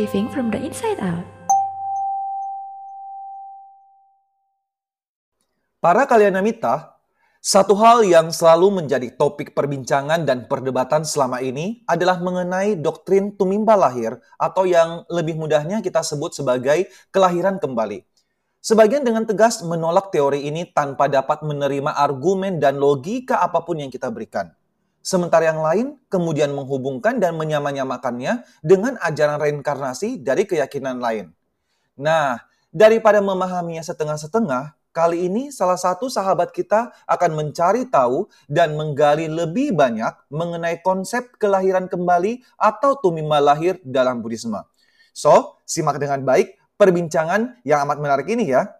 living from the inside out. Para kalian Namita, satu hal yang selalu menjadi topik perbincangan dan perdebatan selama ini adalah mengenai doktrin tumimba lahir atau yang lebih mudahnya kita sebut sebagai kelahiran kembali. Sebagian dengan tegas menolak teori ini tanpa dapat menerima argumen dan logika apa pun yang kita berikan. Sementara yang lain kemudian menghubungkan dan menyamanyamakannya dengan ajaran reinkarnasi dari keyakinan lain. Nah, daripada memahaminya setengah-setengah, kali ini salah satu sahabat kita akan mencari tahu dan menggali lebih banyak mengenai konsep kelahiran kembali atau tumima lahir dalam Buddhisme. So, simak dengan baik perbincangan yang amat menarik ini ya.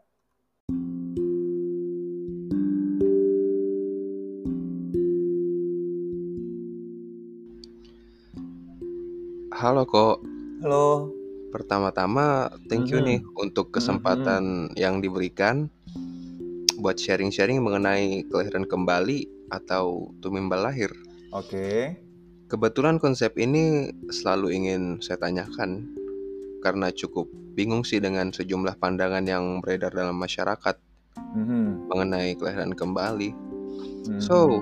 Halo kok. Halo. Pertama-tama thank you Mhm. nih untuk kesempatan yang diberikan buat sharing-sharing mengenai kelahiran kembali atau tumimba lahir. Oke. Kebetulan konsep ini selalu ingin saya tanyakan karena cukup bingung sih dengan sejumlah pandangan yang beredar dalam masyarakat Mhm. mengenai kelahiran kembali. Mhm. So,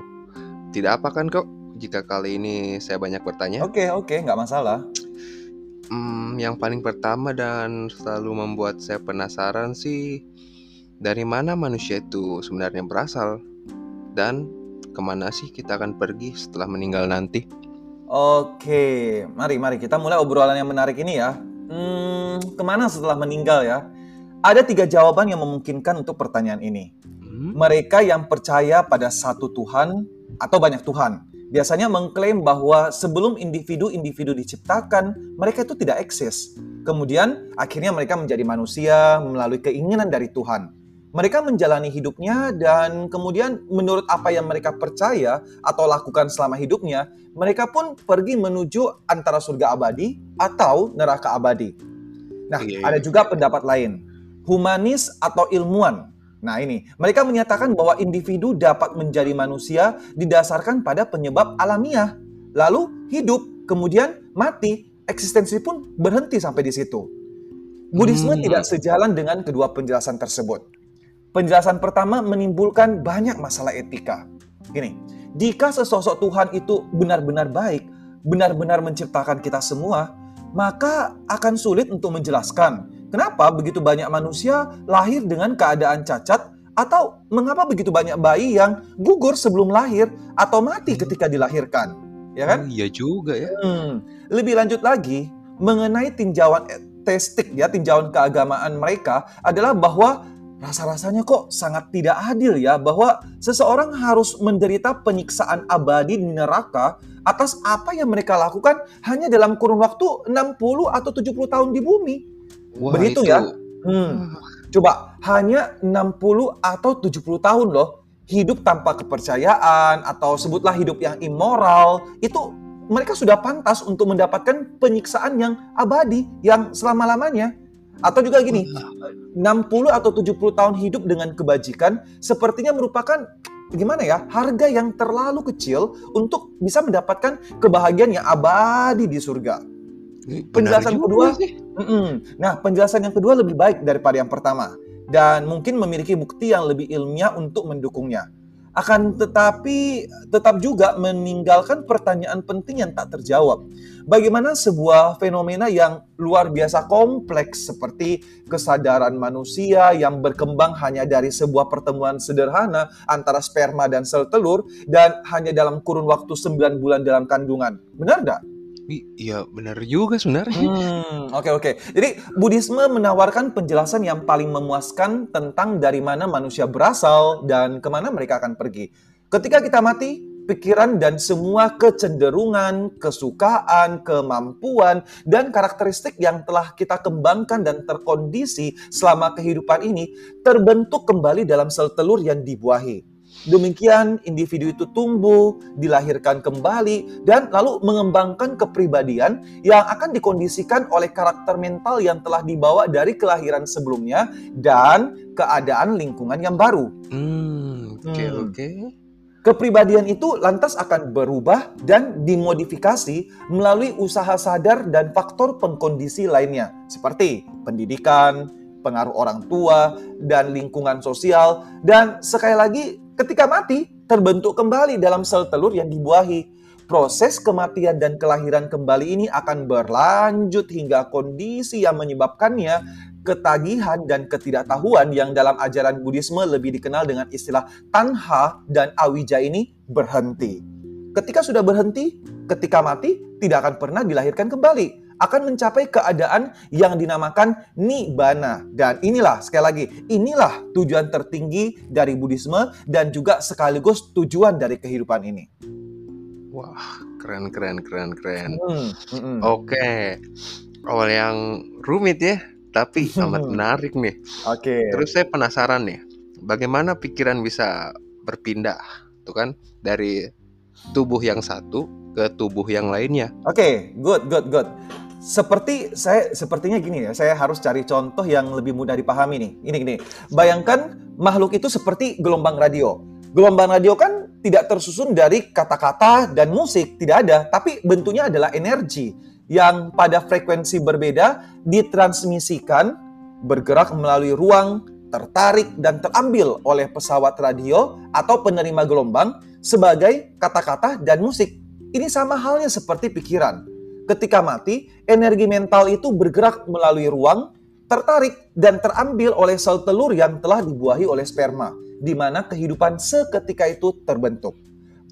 tidak apa kan kok jika kali ini saya banyak bertanya? Oke, oke, nggak masalah. Hmm, yang paling pertama dan selalu membuat saya penasaran sih dari mana manusia itu sebenarnya berasal dan ke mana sih kita akan pergi setelah meninggal nanti? Oke, mari mari kita mulai obrolan yang menarik ini ya. Hmm, ke mana setelah meninggal ya? Ada tiga jawaban yang memungkinkan untuk pertanyaan ini. Hmm? Mereka yang percaya pada satu Tuhan atau banyak Tuhan biasanya mengklaim bahwa sebelum individu-individu diciptakan, mereka itu tidak eksis. Kemudian akhirnya mereka menjadi manusia melalui keinginan dari Tuhan. Mereka menjalani hidupnya dan kemudian menurut apa yang mereka percaya atau lakukan selama hidupnya, mereka pun pergi menuju antara surga abadi atau neraka abadi. Nah, Iya, ada iya. juga pendapat lain. Humanis atau ilmuwan. Nah, ini mereka menyatakan bahwa individu dapat menjadi manusia didasarkan pada penyebab alamiah, lalu hidup, kemudian mati, eksistensi pun berhenti sampai di situ. Buddhisme Hmm. tidak sejalan dengan kedua penjelasan tersebut. Penjelasan pertama menimbulkan banyak masalah etika. Gini, jika sesosok Tuhan itu benar-benar baik, benar-benar menciptakan kita semua, maka akan sulit untuk menjelaskan kenapa begitu banyak manusia lahir dengan keadaan cacat atau mengapa begitu banyak bayi yang gugur sebelum lahir atau mati ketika dilahirkan. Ya kan? Oh, iya juga ya. Hmm, lebih lanjut lagi mengenai tinjauan testik ya tinjauan keagamaan mereka adalah bahwa rasa-rasanya kok sangat tidak adil ya bahwa seseorang harus menderita penyiksaan abadi di neraka atas apa yang mereka lakukan hanya dalam kurun waktu 60 atau 70 tahun di bumi. Wah, Begitu itu- ya? Hmm. Coba hanya 60 atau 70 tahun loh hidup tanpa kepercayaan atau sebutlah hidup yang immoral itu mereka sudah pantas untuk mendapatkan penyiksaan yang abadi yang selama-lamanya. Atau juga gini, 60 atau 70 tahun hidup dengan kebajikan sepertinya merupakan gimana ya, harga yang terlalu kecil untuk bisa mendapatkan kebahagiaan yang abadi di surga. Benar Penjelasan kedua, sih. Mm-mm. Nah, penjelasan yang kedua lebih baik daripada yang pertama dan mungkin memiliki bukti yang lebih ilmiah untuk mendukungnya. Akan tetapi tetap juga meninggalkan pertanyaan penting yang tak terjawab. Bagaimana sebuah fenomena yang luar biasa kompleks seperti kesadaran manusia yang berkembang hanya dari sebuah pertemuan sederhana antara sperma dan sel telur dan hanya dalam kurun waktu 9 bulan dalam kandungan. Benar nggak? Iya, benar juga sebenarnya. Hmm, oke oke. Jadi Buddhisme menawarkan penjelasan yang paling memuaskan tentang dari mana manusia berasal dan ke mana mereka akan pergi. Ketika kita mati, pikiran dan semua kecenderungan, kesukaan, kemampuan, dan karakteristik yang telah kita kembangkan dan terkondisi selama kehidupan ini terbentuk kembali dalam sel telur yang dibuahi. Demikian individu itu tumbuh, dilahirkan kembali, dan lalu mengembangkan kepribadian yang akan dikondisikan oleh karakter mental yang telah dibawa dari kelahiran sebelumnya dan keadaan lingkungan yang baru. Hmm, oke Hmm. oke. Kepribadian itu lantas akan berubah dan dimodifikasi melalui usaha sadar dan faktor pengkondisi lainnya, seperti pendidikan, pengaruh orang tua, dan lingkungan sosial. Dan sekali lagi, ketika mati, terbentuk kembali dalam sel telur yang dibuahi. Proses kematian dan kelahiran kembali ini akan berlanjut hingga kondisi yang menyebabkannya ketagihan dan ketidaktahuan yang dalam ajaran Buddhisme lebih dikenal dengan istilah tanha dan awija ini berhenti. Ketika sudah berhenti, ketika mati, tidak akan pernah dilahirkan kembali. Akan mencapai keadaan yang dinamakan nibbana. Dan inilah, sekali lagi, inilah tujuan tertinggi dari Buddhisme dan juga sekaligus tujuan dari kehidupan ini. Wah, keren, keren, keren, keren. Hmm, hmm, hmm. Oke, awal yang rumit ya tapi amat menarik nih. Oke. Okay. Terus saya penasaran nih, bagaimana pikiran bisa berpindah, tuh kan, dari tubuh yang satu ke tubuh yang lainnya. Oke, okay, good, good, good. Seperti saya, sepertinya gini ya, saya harus cari contoh yang lebih mudah dipahami nih. Ini gini, bayangkan makhluk itu seperti gelombang radio. Gelombang radio kan tidak tersusun dari kata-kata dan musik, tidak ada, tapi bentuknya adalah energi yang pada frekuensi berbeda ditransmisikan bergerak melalui ruang, tertarik dan terambil oleh pesawat radio atau penerima gelombang sebagai kata-kata dan musik. Ini sama halnya seperti pikiran. Ketika mati, energi mental itu bergerak melalui ruang, tertarik dan terambil oleh sel telur yang telah dibuahi oleh sperma, di mana kehidupan seketika itu terbentuk.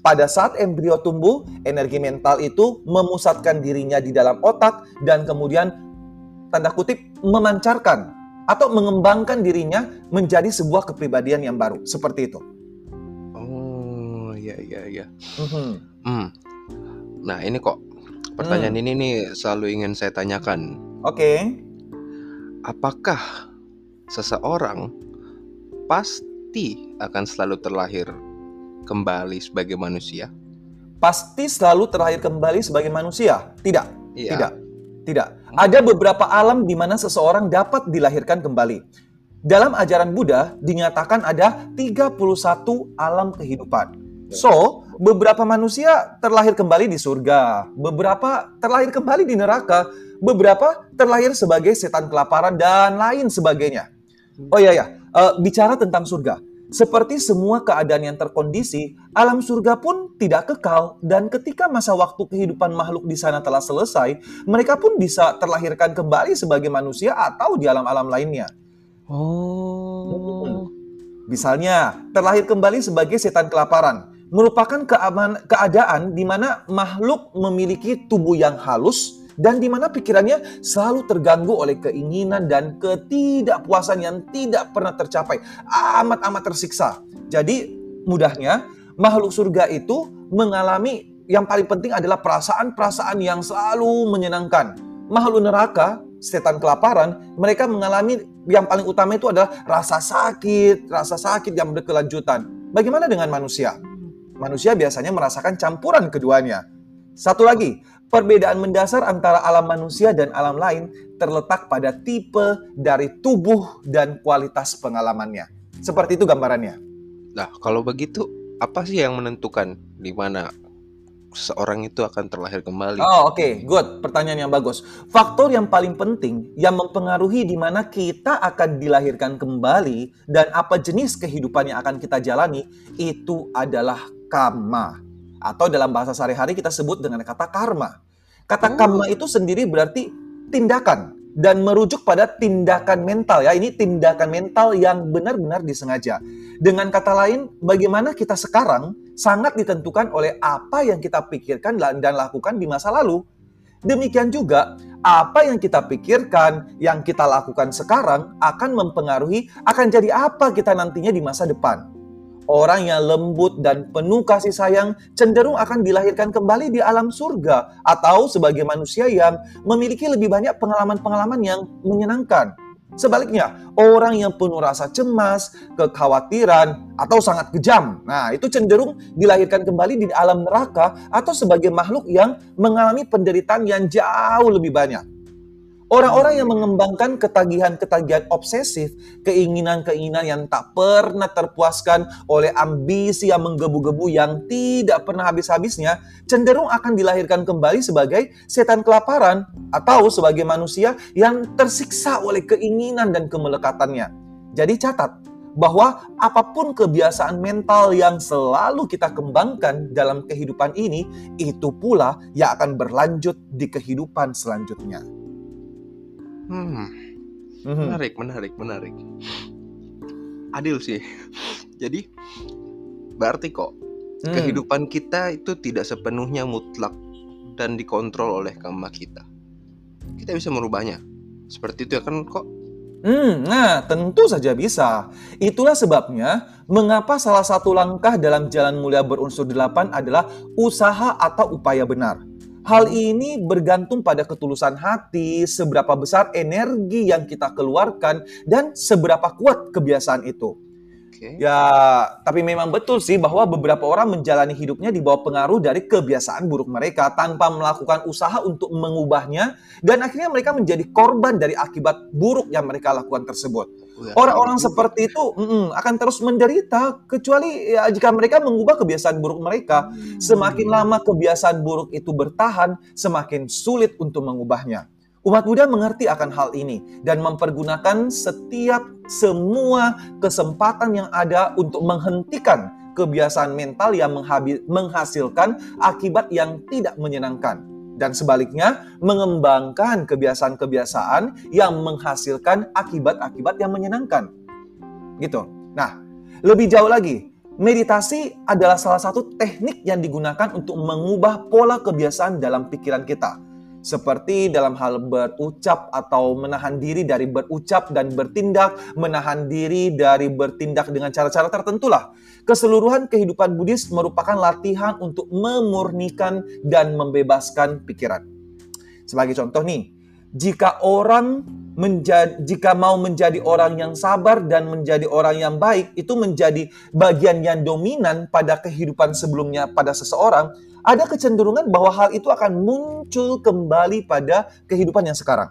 Pada saat embrio tumbuh, energi mental itu memusatkan dirinya di dalam otak dan kemudian tanda kutip memancarkan atau mengembangkan dirinya menjadi sebuah kepribadian yang baru. Seperti itu. Oh, iya iya iya. Mm-hmm. Hmm. Nah, ini kok pertanyaan hmm. ini nih selalu ingin saya tanyakan. Oke. Okay. Apakah seseorang pasti akan selalu terlahir kembali sebagai manusia? Pasti selalu terlahir kembali sebagai manusia? Tidak. Iya. Tidak. Tidak. Ada beberapa alam di mana seseorang dapat dilahirkan kembali. Dalam ajaran Buddha dinyatakan ada 31 alam kehidupan. So, beberapa manusia terlahir kembali di surga, beberapa terlahir kembali di neraka, beberapa terlahir sebagai setan kelaparan dan lain sebagainya. Oh iya ya, uh, bicara tentang surga. Seperti semua keadaan yang terkondisi, alam surga pun tidak kekal dan ketika masa waktu kehidupan makhluk di sana telah selesai, mereka pun bisa terlahirkan kembali sebagai manusia atau di alam-alam lainnya. Oh. Misalnya, terlahir kembali sebagai setan kelaparan merupakan keaman, keadaan di mana makhluk memiliki tubuh yang halus, dan di mana pikirannya selalu terganggu oleh keinginan dan ketidakpuasan yang tidak pernah tercapai, amat-amat tersiksa. Jadi, mudahnya makhluk surga itu mengalami yang paling penting adalah perasaan-perasaan yang selalu menyenangkan. Makhluk neraka, setan kelaparan, mereka mengalami yang paling utama itu adalah rasa sakit, rasa sakit yang berkelanjutan. Bagaimana dengan manusia? Manusia biasanya merasakan campuran keduanya. Satu lagi, Perbedaan mendasar antara alam manusia dan alam lain terletak pada tipe dari tubuh dan kualitas pengalamannya. Seperti itu gambarannya. Nah, kalau begitu, apa sih yang menentukan di mana seorang itu akan terlahir kembali? Oh, oke, okay. good. Pertanyaan yang bagus. Faktor yang paling penting yang mempengaruhi di mana kita akan dilahirkan kembali dan apa jenis kehidupan yang akan kita jalani itu adalah karma atau dalam bahasa sehari-hari kita sebut dengan kata karma. Kata oh. karma itu sendiri berarti tindakan dan merujuk pada tindakan mental ya. Ini tindakan mental yang benar-benar disengaja. Dengan kata lain, bagaimana kita sekarang sangat ditentukan oleh apa yang kita pikirkan dan lakukan di masa lalu. Demikian juga, apa yang kita pikirkan, yang kita lakukan sekarang akan mempengaruhi akan jadi apa kita nantinya di masa depan orang yang lembut dan penuh kasih sayang cenderung akan dilahirkan kembali di alam surga atau sebagai manusia yang memiliki lebih banyak pengalaman-pengalaman yang menyenangkan. Sebaliknya, orang yang penuh rasa cemas, kekhawatiran, atau sangat kejam, nah itu cenderung dilahirkan kembali di alam neraka atau sebagai makhluk yang mengalami penderitaan yang jauh lebih banyak. Orang-orang yang mengembangkan ketagihan-ketagihan obsesif, keinginan-keinginan yang tak pernah terpuaskan oleh ambisi yang menggebu-gebu yang tidak pernah habis-habisnya, cenderung akan dilahirkan kembali sebagai setan kelaparan atau sebagai manusia yang tersiksa oleh keinginan dan kemelekatannya. Jadi catat, bahwa apa pun kebiasaan mental yang selalu kita kembangkan dalam kehidupan ini, itu pula yang akan berlanjut di kehidupan selanjutnya. Hmm. Mhm. Menarik, menarik, menarik. Adil sih. Jadi berarti kok hmm. kehidupan kita itu tidak sepenuhnya mutlak dan dikontrol oleh karma kita. Kita bisa merubahnya. Seperti itu ya kan kok? Hmm, nah tentu saja bisa. Itulah sebabnya mengapa salah satu langkah dalam jalan mulia berunsur delapan adalah usaha atau upaya benar. Hal ini bergantung pada ketulusan hati, seberapa besar energi yang kita keluarkan, dan seberapa kuat kebiasaan itu. Okay. Ya, tapi memang betul sih bahwa beberapa orang menjalani hidupnya di bawah pengaruh dari kebiasaan buruk mereka tanpa melakukan usaha untuk mengubahnya dan akhirnya mereka menjadi korban dari akibat buruk yang mereka lakukan tersebut. Ya, Orang-orang seperti itu mm, akan terus menderita kecuali ya, jika mereka mengubah kebiasaan buruk mereka. Semakin lama kebiasaan buruk itu bertahan, semakin sulit untuk mengubahnya. Umat Buddha mengerti akan hal ini dan mempergunakan setiap semua kesempatan yang ada untuk menghentikan kebiasaan mental yang menghasilkan akibat yang tidak menyenangkan. Dan sebaliknya, mengembangkan kebiasaan-kebiasaan yang menghasilkan akibat-akibat yang menyenangkan. Gitu. Nah, lebih jauh lagi, meditasi adalah salah satu teknik yang digunakan untuk mengubah pola kebiasaan dalam pikiran kita seperti dalam hal berucap atau menahan diri dari berucap dan bertindak, menahan diri dari bertindak dengan cara-cara tertentu lah. Keseluruhan kehidupan Buddhis merupakan latihan untuk memurnikan dan membebaskan pikiran. Sebagai contoh nih, jika orang menjadi jika mau menjadi orang yang sabar dan menjadi orang yang baik itu menjadi bagian yang dominan pada kehidupan sebelumnya pada seseorang, ada kecenderungan bahwa hal itu akan muncul kembali pada kehidupan yang sekarang.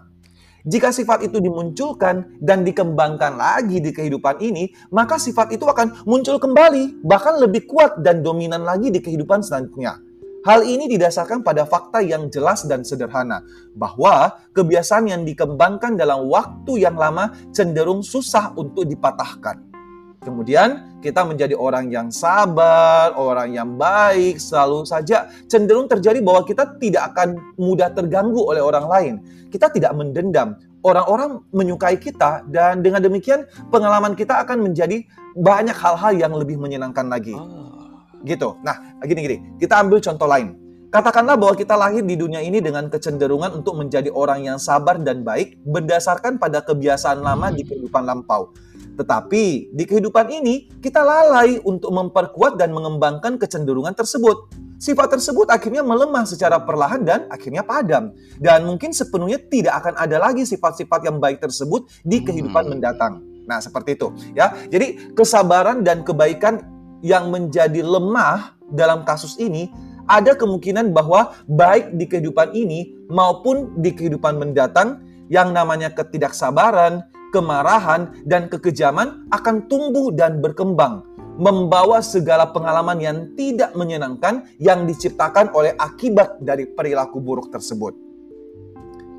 Jika sifat itu dimunculkan dan dikembangkan lagi di kehidupan ini, maka sifat itu akan muncul kembali, bahkan lebih kuat dan dominan lagi di kehidupan selanjutnya. Hal ini didasarkan pada fakta yang jelas dan sederhana, bahwa kebiasaan yang dikembangkan dalam waktu yang lama cenderung susah untuk dipatahkan. Kemudian kita menjadi orang yang sabar, orang yang baik, selalu saja cenderung terjadi bahwa kita tidak akan mudah terganggu oleh orang lain. Kita tidak mendendam. Orang-orang menyukai kita dan dengan demikian pengalaman kita akan menjadi banyak hal-hal yang lebih menyenangkan lagi. Oh. Gitu. Nah, gini-gini. Kita ambil contoh lain. Katakanlah bahwa kita lahir di dunia ini dengan kecenderungan untuk menjadi orang yang sabar dan baik berdasarkan pada kebiasaan lama di kehidupan lampau. Tetapi di kehidupan ini kita lalai untuk memperkuat dan mengembangkan kecenderungan tersebut. Sifat tersebut akhirnya melemah secara perlahan dan akhirnya padam. Dan mungkin sepenuhnya tidak akan ada lagi sifat-sifat yang baik tersebut di kehidupan hmm. mendatang. Nah, seperti itu ya. Jadi kesabaran dan kebaikan yang menjadi lemah dalam kasus ini ada kemungkinan bahwa baik di kehidupan ini maupun di kehidupan mendatang yang namanya ketidaksabaran, kemarahan, dan kekejaman akan tumbuh dan berkembang, membawa segala pengalaman yang tidak menyenangkan yang diciptakan oleh akibat dari perilaku buruk tersebut.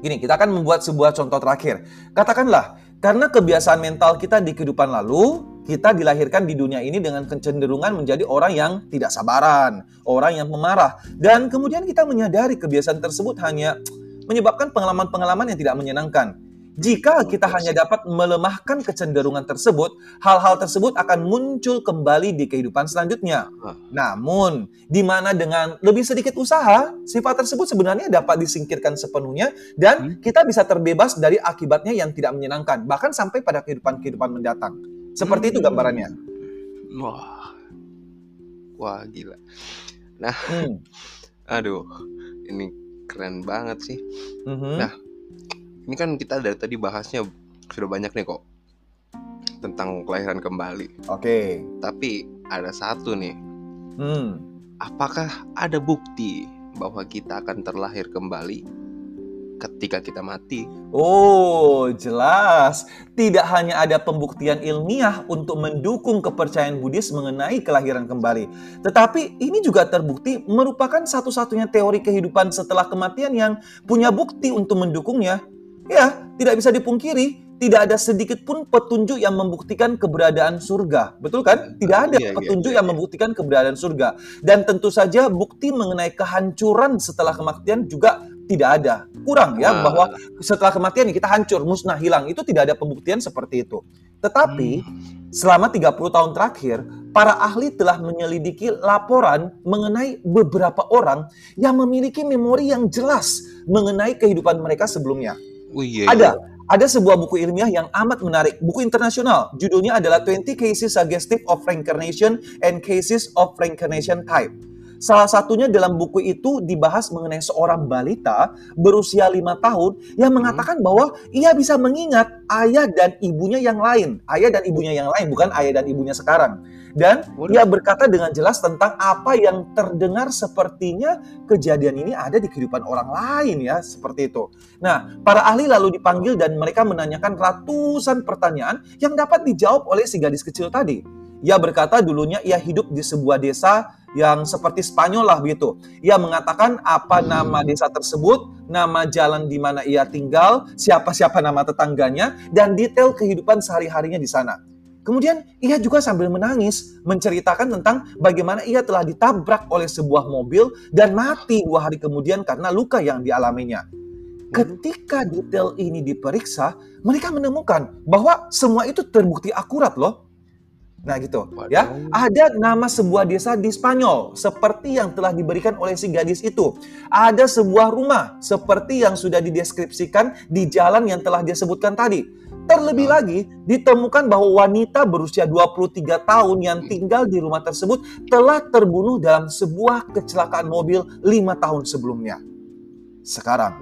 Gini, kita akan membuat sebuah contoh terakhir. Katakanlah, karena kebiasaan mental kita di kehidupan lalu, kita dilahirkan di dunia ini dengan kecenderungan menjadi orang yang tidak sabaran, orang yang pemarah, dan kemudian kita menyadari kebiasaan tersebut hanya menyebabkan pengalaman-pengalaman yang tidak menyenangkan. Jika kita hanya dapat melemahkan kecenderungan tersebut, hal-hal tersebut akan muncul kembali di kehidupan selanjutnya. Namun, di mana dengan lebih sedikit usaha, sifat tersebut sebenarnya dapat disingkirkan sepenuhnya dan hmm? kita bisa terbebas dari akibatnya yang tidak menyenangkan, bahkan sampai pada kehidupan-kehidupan mendatang. Seperti itu hmm. gambarannya. Wah. Wah, gila. Nah, hmm. aduh, ini keren banget sih. Mm -hmm. Nah, ini kan kita dari tadi bahasnya sudah banyak nih kok tentang kelahiran kembali. Oke. Okay. Tapi ada satu nih. Hmm. Apakah ada bukti bahwa kita akan terlahir kembali ketika kita mati. Oh, jelas. Tidak hanya ada pembuktian ilmiah untuk mendukung kepercayaan Buddhis mengenai kelahiran kembali, tetapi ini juga terbukti merupakan satu-satunya teori kehidupan setelah kematian yang punya bukti untuk mendukungnya. Ya, tidak bisa dipungkiri, tidak ada sedikit pun petunjuk yang membuktikan keberadaan surga. Betul kan? Tidak ada iya, iya petunjuk iya, iya, yang membuktikan keberadaan surga. Dan tentu saja bukti mengenai kehancuran setelah kematian juga tidak ada. Kurang ya bahwa setelah kematian kita hancur, musnah, hilang. Itu tidak ada pembuktian seperti itu. Tetapi hmm. selama 30 tahun terakhir, para ahli telah menyelidiki laporan mengenai beberapa orang yang memiliki memori yang jelas mengenai kehidupan mereka sebelumnya. Oh, iya, iya. Ada ada sebuah buku ilmiah yang amat menarik, buku internasional. Judulnya adalah 20 Cases Suggestive of Reincarnation and Cases of Reincarnation Type. Salah satunya dalam buku itu dibahas mengenai seorang balita berusia lima tahun yang hmm. mengatakan bahwa ia bisa mengingat ayah dan ibunya yang lain. Ayah dan ibunya yang lain, bukan ayah dan ibunya sekarang. Dan ia berkata dengan jelas tentang apa yang terdengar sepertinya kejadian ini ada di kehidupan orang lain ya, seperti itu. Nah, para ahli lalu dipanggil dan mereka menanyakan ratusan pertanyaan yang dapat dijawab oleh si gadis kecil tadi. Ia berkata dulunya ia hidup di sebuah desa yang seperti Spanyol lah begitu. Ia mengatakan apa nama desa tersebut, nama jalan di mana ia tinggal, siapa-siapa nama tetangganya, dan detail kehidupan sehari-harinya di sana. Kemudian ia juga sambil menangis menceritakan tentang bagaimana ia telah ditabrak oleh sebuah mobil dan mati dua hari kemudian karena luka yang dialaminya. Ketika detail ini diperiksa, mereka menemukan bahwa semua itu terbukti akurat loh. Nah gitu ya. Ada nama sebuah desa di Spanyol seperti yang telah diberikan oleh si gadis itu. Ada sebuah rumah seperti yang sudah dideskripsikan di jalan yang telah dia sebutkan tadi Terlebih lagi, ditemukan bahwa wanita berusia 23 tahun yang tinggal di rumah tersebut telah terbunuh dalam sebuah kecelakaan mobil lima tahun sebelumnya. Sekarang,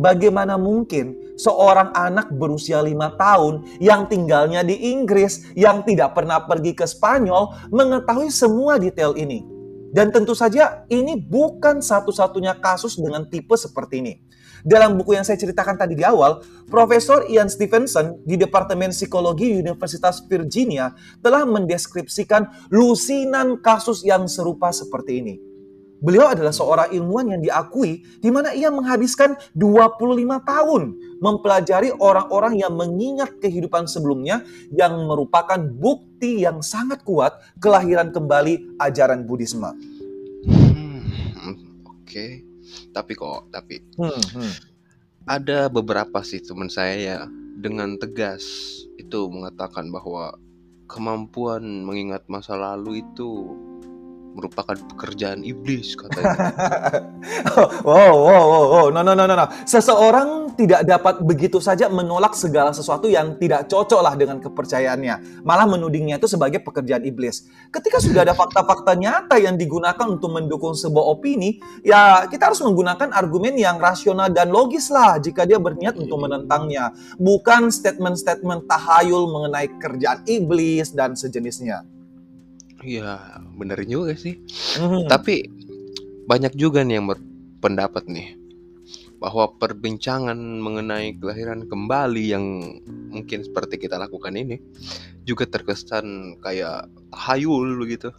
bagaimana mungkin seorang anak berusia lima tahun yang tinggalnya di Inggris, yang tidak pernah pergi ke Spanyol, mengetahui semua detail ini? Dan tentu saja ini bukan satu-satunya kasus dengan tipe seperti ini. Dalam buku yang saya ceritakan tadi di awal, Profesor Ian Stevenson di Departemen Psikologi Universitas Virginia telah mendeskripsikan lusinan kasus yang serupa seperti ini. Beliau adalah seorang ilmuwan yang diakui di mana ia menghabiskan 25 tahun mempelajari orang-orang yang mengingat kehidupan sebelumnya yang merupakan bukti yang sangat kuat kelahiran kembali ajaran Buddhisme. Hmm, Oke. Okay tapi kok tapi hmm, hmm. ada beberapa sih teman saya ya dengan tegas itu mengatakan bahwa kemampuan mengingat masa lalu itu merupakan pekerjaan iblis katanya. wow, wow, wow, wow, no, no, no, no, no. Seseorang tidak dapat begitu saja menolak segala sesuatu yang tidak cocok lah dengan kepercayaannya. Malah menudingnya itu sebagai pekerjaan iblis. Ketika sudah ada fakta-fakta nyata yang digunakan untuk mendukung sebuah opini, ya kita harus menggunakan argumen yang rasional dan logis lah jika dia berniat untuk menentangnya. Bukan statement-statement tahayul mengenai kerjaan iblis dan sejenisnya. Iya, bener juga sih. Hmm. Tapi banyak juga nih yang berpendapat nih bahwa perbincangan mengenai kelahiran kembali yang mungkin seperti kita lakukan ini juga terkesan kayak tahayul begitu.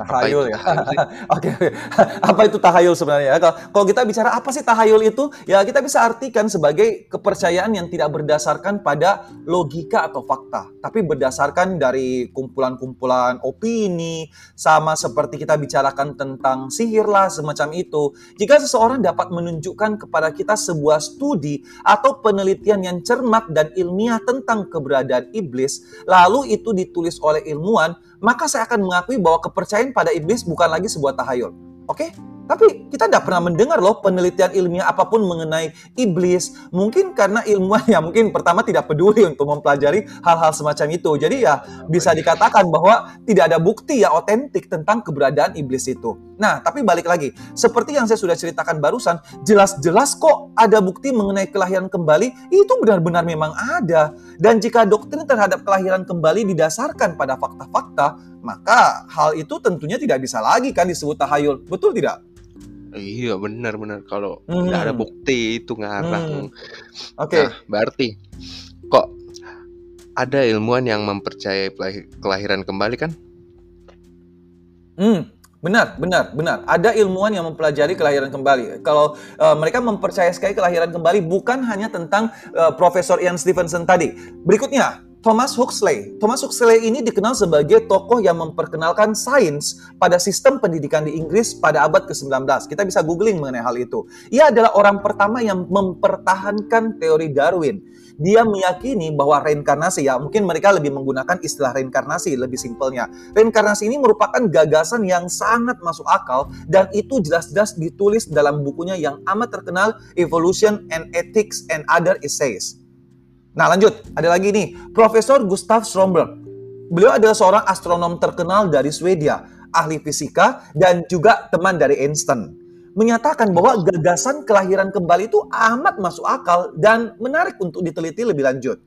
Tahayul ya. Oke, oke. Apa itu tahayul sebenarnya? Kalau, kalau kita bicara apa sih tahayul itu, ya kita bisa artikan sebagai kepercayaan yang tidak berdasarkan pada logika atau fakta, tapi berdasarkan dari kumpulan-kumpulan opini, sama seperti kita bicarakan tentang sihir lah semacam itu. Jika seseorang dapat menunjukkan kepada kita sebuah studi atau penelitian yang cermat dan ilmiah tentang keberadaan iblis, lalu itu ditulis oleh ilmuwan, maka saya akan mengakui bahwa kepercayaan pada iblis bukan lagi sebuah tahayul. Oke? Tapi kita tidak pernah mendengar loh penelitian ilmiah apa pun mengenai iblis. Mungkin karena ilmuwan ya mungkin pertama tidak peduli untuk mempelajari hal-hal semacam itu. Jadi ya bisa dikatakan bahwa tidak ada bukti ya otentik tentang keberadaan iblis itu. Nah, tapi balik lagi, seperti yang saya sudah ceritakan barusan, jelas-jelas kok ada bukti mengenai kelahiran kembali, itu benar-benar memang ada. Dan jika doktrin terhadap kelahiran kembali didasarkan pada fakta-fakta, maka hal itu tentunya tidak bisa lagi kan disebut tahayul. Betul tidak? Iya benar-benar kalau nggak ada Hmm. bukti itu ngarang. Hmm. Oke. Nah, berarti kok ada ilmuwan yang mempercayai kelahiran kembali kan? Hmm, benar, benar, benar. Ada ilmuwan yang mempelajari kelahiran kembali. Kalau eh, mereka mempercayai sekali kelahiran kembali bukan hanya tentang eh, Profesor Ian Stevenson tadi. Berikutnya, Thomas Huxley. Thomas Huxley ini dikenal sebagai tokoh yang memperkenalkan sains pada sistem pendidikan di Inggris pada abad ke-19. Kita bisa googling mengenai hal itu. Ia adalah orang pertama yang mempertahankan teori Darwin. Dia meyakini bahwa reinkarnasi ya, mungkin mereka lebih menggunakan istilah reinkarnasi lebih simpelnya. Reinkarnasi ini merupakan gagasan yang sangat masuk akal dan itu jelas-jelas ditulis dalam bukunya yang amat terkenal Evolution and Ethics and Other Essays. Nah lanjut, ada lagi nih, Profesor Gustav Stromberg. Beliau adalah seorang astronom terkenal dari Swedia, ahli fisika dan juga teman dari Einstein. Menyatakan bahwa gagasan kelahiran kembali itu amat masuk akal dan menarik untuk diteliti lebih lanjut.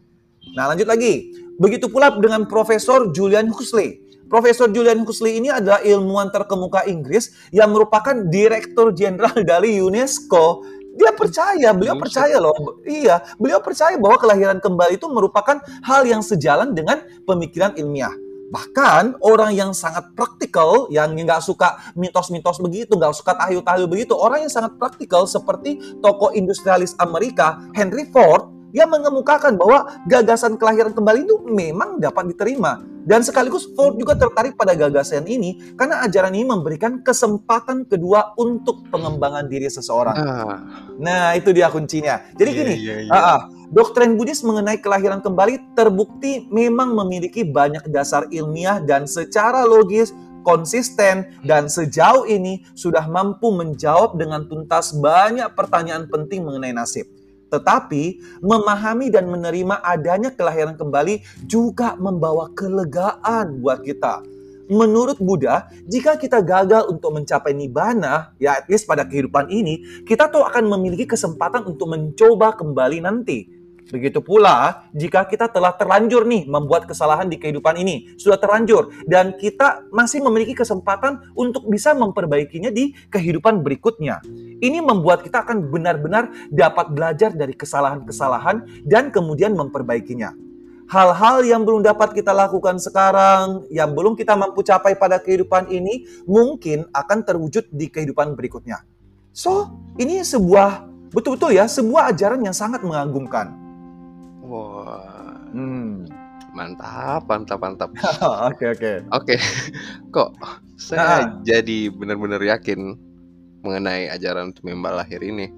Nah lanjut lagi, begitu pula dengan Profesor Julian Huxley. Profesor Julian Huxley ini adalah ilmuwan terkemuka Inggris yang merupakan Direktur Jenderal dari UNESCO. Dia percaya, beliau percaya loh. Iya, beliau percaya bahwa kelahiran kembali itu merupakan hal yang sejalan dengan pemikiran ilmiah. Bahkan orang yang sangat praktikal, yang nggak suka mitos-mitos begitu, nggak suka tahayul-tahayul begitu, orang yang sangat praktikal seperti tokoh industrialis Amerika, Henry Ford, dia mengemukakan bahwa gagasan kelahiran kembali itu memang dapat diterima. Dan sekaligus Ford juga tertarik pada gagasan ini karena ajaran ini memberikan kesempatan kedua untuk pengembangan diri seseorang. Nah, Nah, itu dia kuncinya. Jadi iya, gini, iya, iya. Ah, ah. doktrin Buddhis mengenai kelahiran kembali terbukti memang memiliki banyak dasar ilmiah dan secara logis, konsisten, dan sejauh ini sudah mampu menjawab dengan tuntas banyak pertanyaan penting mengenai nasib. Tetapi memahami dan menerima adanya kelahiran kembali juga membawa kelegaan buat kita. Menurut Buddha, jika kita gagal untuk mencapai nibbana, ya at least pada kehidupan ini, kita tuh akan memiliki kesempatan untuk mencoba kembali nanti. Begitu pula jika kita telah terlanjur nih membuat kesalahan di kehidupan ini, sudah terlanjur dan kita masih memiliki kesempatan untuk bisa memperbaikinya di kehidupan berikutnya. Ini membuat kita akan benar-benar dapat belajar dari kesalahan-kesalahan dan kemudian memperbaikinya. Hal-hal yang belum dapat kita lakukan sekarang, yang belum kita mampu capai pada kehidupan ini, mungkin akan terwujud di kehidupan berikutnya. So, ini sebuah betul-betul ya, sebuah ajaran yang sangat mengagumkan. Wah, Hmm. mantap, mantap, mantap. Oke oke. Oke, kok saya Nah. jadi benar-benar yakin mengenai ajaran tumimba lahir ini.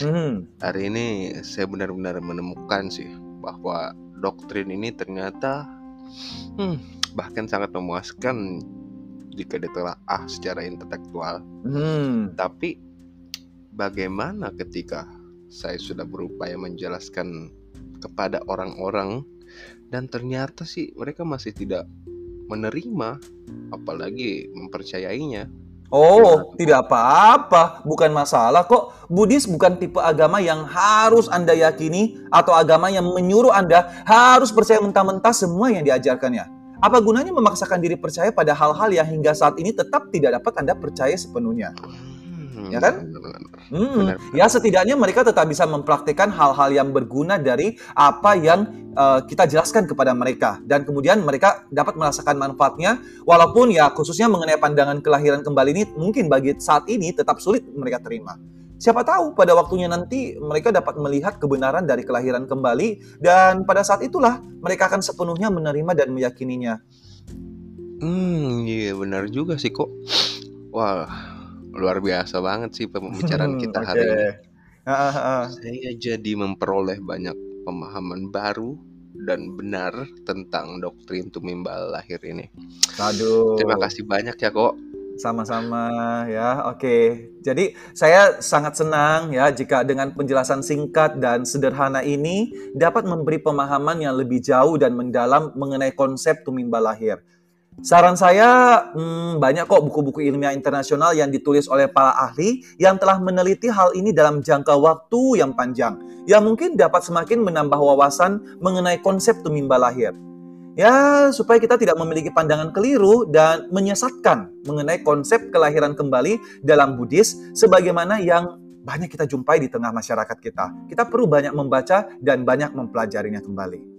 Hmm. Hari ini saya benar-benar menemukan sih bahwa doktrin ini ternyata hmm, bahkan sangat memuaskan jika ditelaah secara intelektual. Hmm. Tapi bagaimana ketika saya sudah berupaya menjelaskan kepada orang-orang dan ternyata sih mereka masih tidak menerima apalagi mempercayainya. Oh, tidak apa-apa, bukan masalah kok. Buddhis bukan tipe agama yang harus Anda yakini atau agama yang menyuruh Anda harus percaya mentah-mentah semua yang diajarkannya. Apa gunanya memaksakan diri percaya pada hal-hal yang hingga saat ini tetap tidak dapat Anda percaya sepenuhnya? Hmm, Ya kan? benar-benar. Hmm, Benar. ya setidaknya mereka tetap bisa mempraktikkan hal-hal yang berguna dari apa yang eh, kita jelaskan kepada mereka dan kemudian mereka dapat merasakan manfaatnya walaupun ya khususnya mengenai pandangan kelahiran kembali ini mungkin bagi saat ini tetap sulit mereka terima. Siapa tahu pada waktunya nanti mereka dapat melihat kebenaran dari kelahiran kembali dan pada saat itulah mereka akan sepenuhnya menerima dan meyakininya. Hmm, iya benar juga sih kok. Wah, luar biasa banget sih pembicaraan kita hari Oke. ini. Saya jadi memperoleh banyak pemahaman baru dan benar tentang doktrin tumimbal lahir ini. Aduh. Terima kasih banyak ya kok. Sama-sama ya. Oke. Jadi saya sangat senang ya jika dengan penjelasan singkat dan sederhana ini dapat memberi pemahaman yang lebih jauh dan mendalam mengenai konsep tumimba lahir. Saran saya hmm, banyak kok buku-buku ilmiah internasional yang ditulis oleh para ahli yang telah meneliti hal ini dalam jangka waktu yang panjang yang mungkin dapat semakin menambah wawasan mengenai konsep tumimba lahir. Ya, supaya kita tidak memiliki pandangan keliru dan menyesatkan mengenai konsep kelahiran kembali dalam Buddhis sebagaimana yang banyak kita jumpai di tengah masyarakat kita. Kita perlu banyak membaca dan banyak mempelajarinya kembali.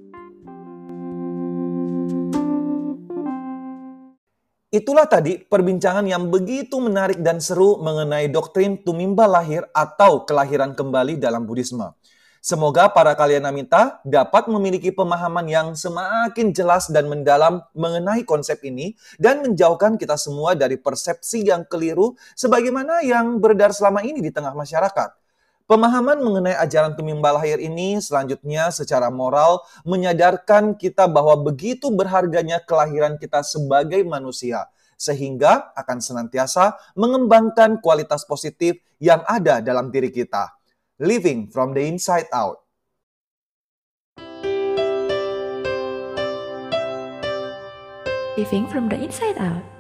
Itulah tadi perbincangan yang begitu menarik dan seru mengenai doktrin tumimba lahir atau kelahiran kembali dalam Buddhisme. Semoga para kalian namita dapat memiliki pemahaman yang semakin jelas dan mendalam mengenai konsep ini dan menjauhkan kita semua dari persepsi yang keliru sebagaimana yang beredar selama ini di tengah masyarakat. Pemahaman mengenai ajaran tumimba lahir ini selanjutnya secara moral menyadarkan kita bahwa begitu berharganya kelahiran kita sebagai manusia sehingga akan senantiasa mengembangkan kualitas positif yang ada dalam diri kita living from the inside out. Living from the inside out.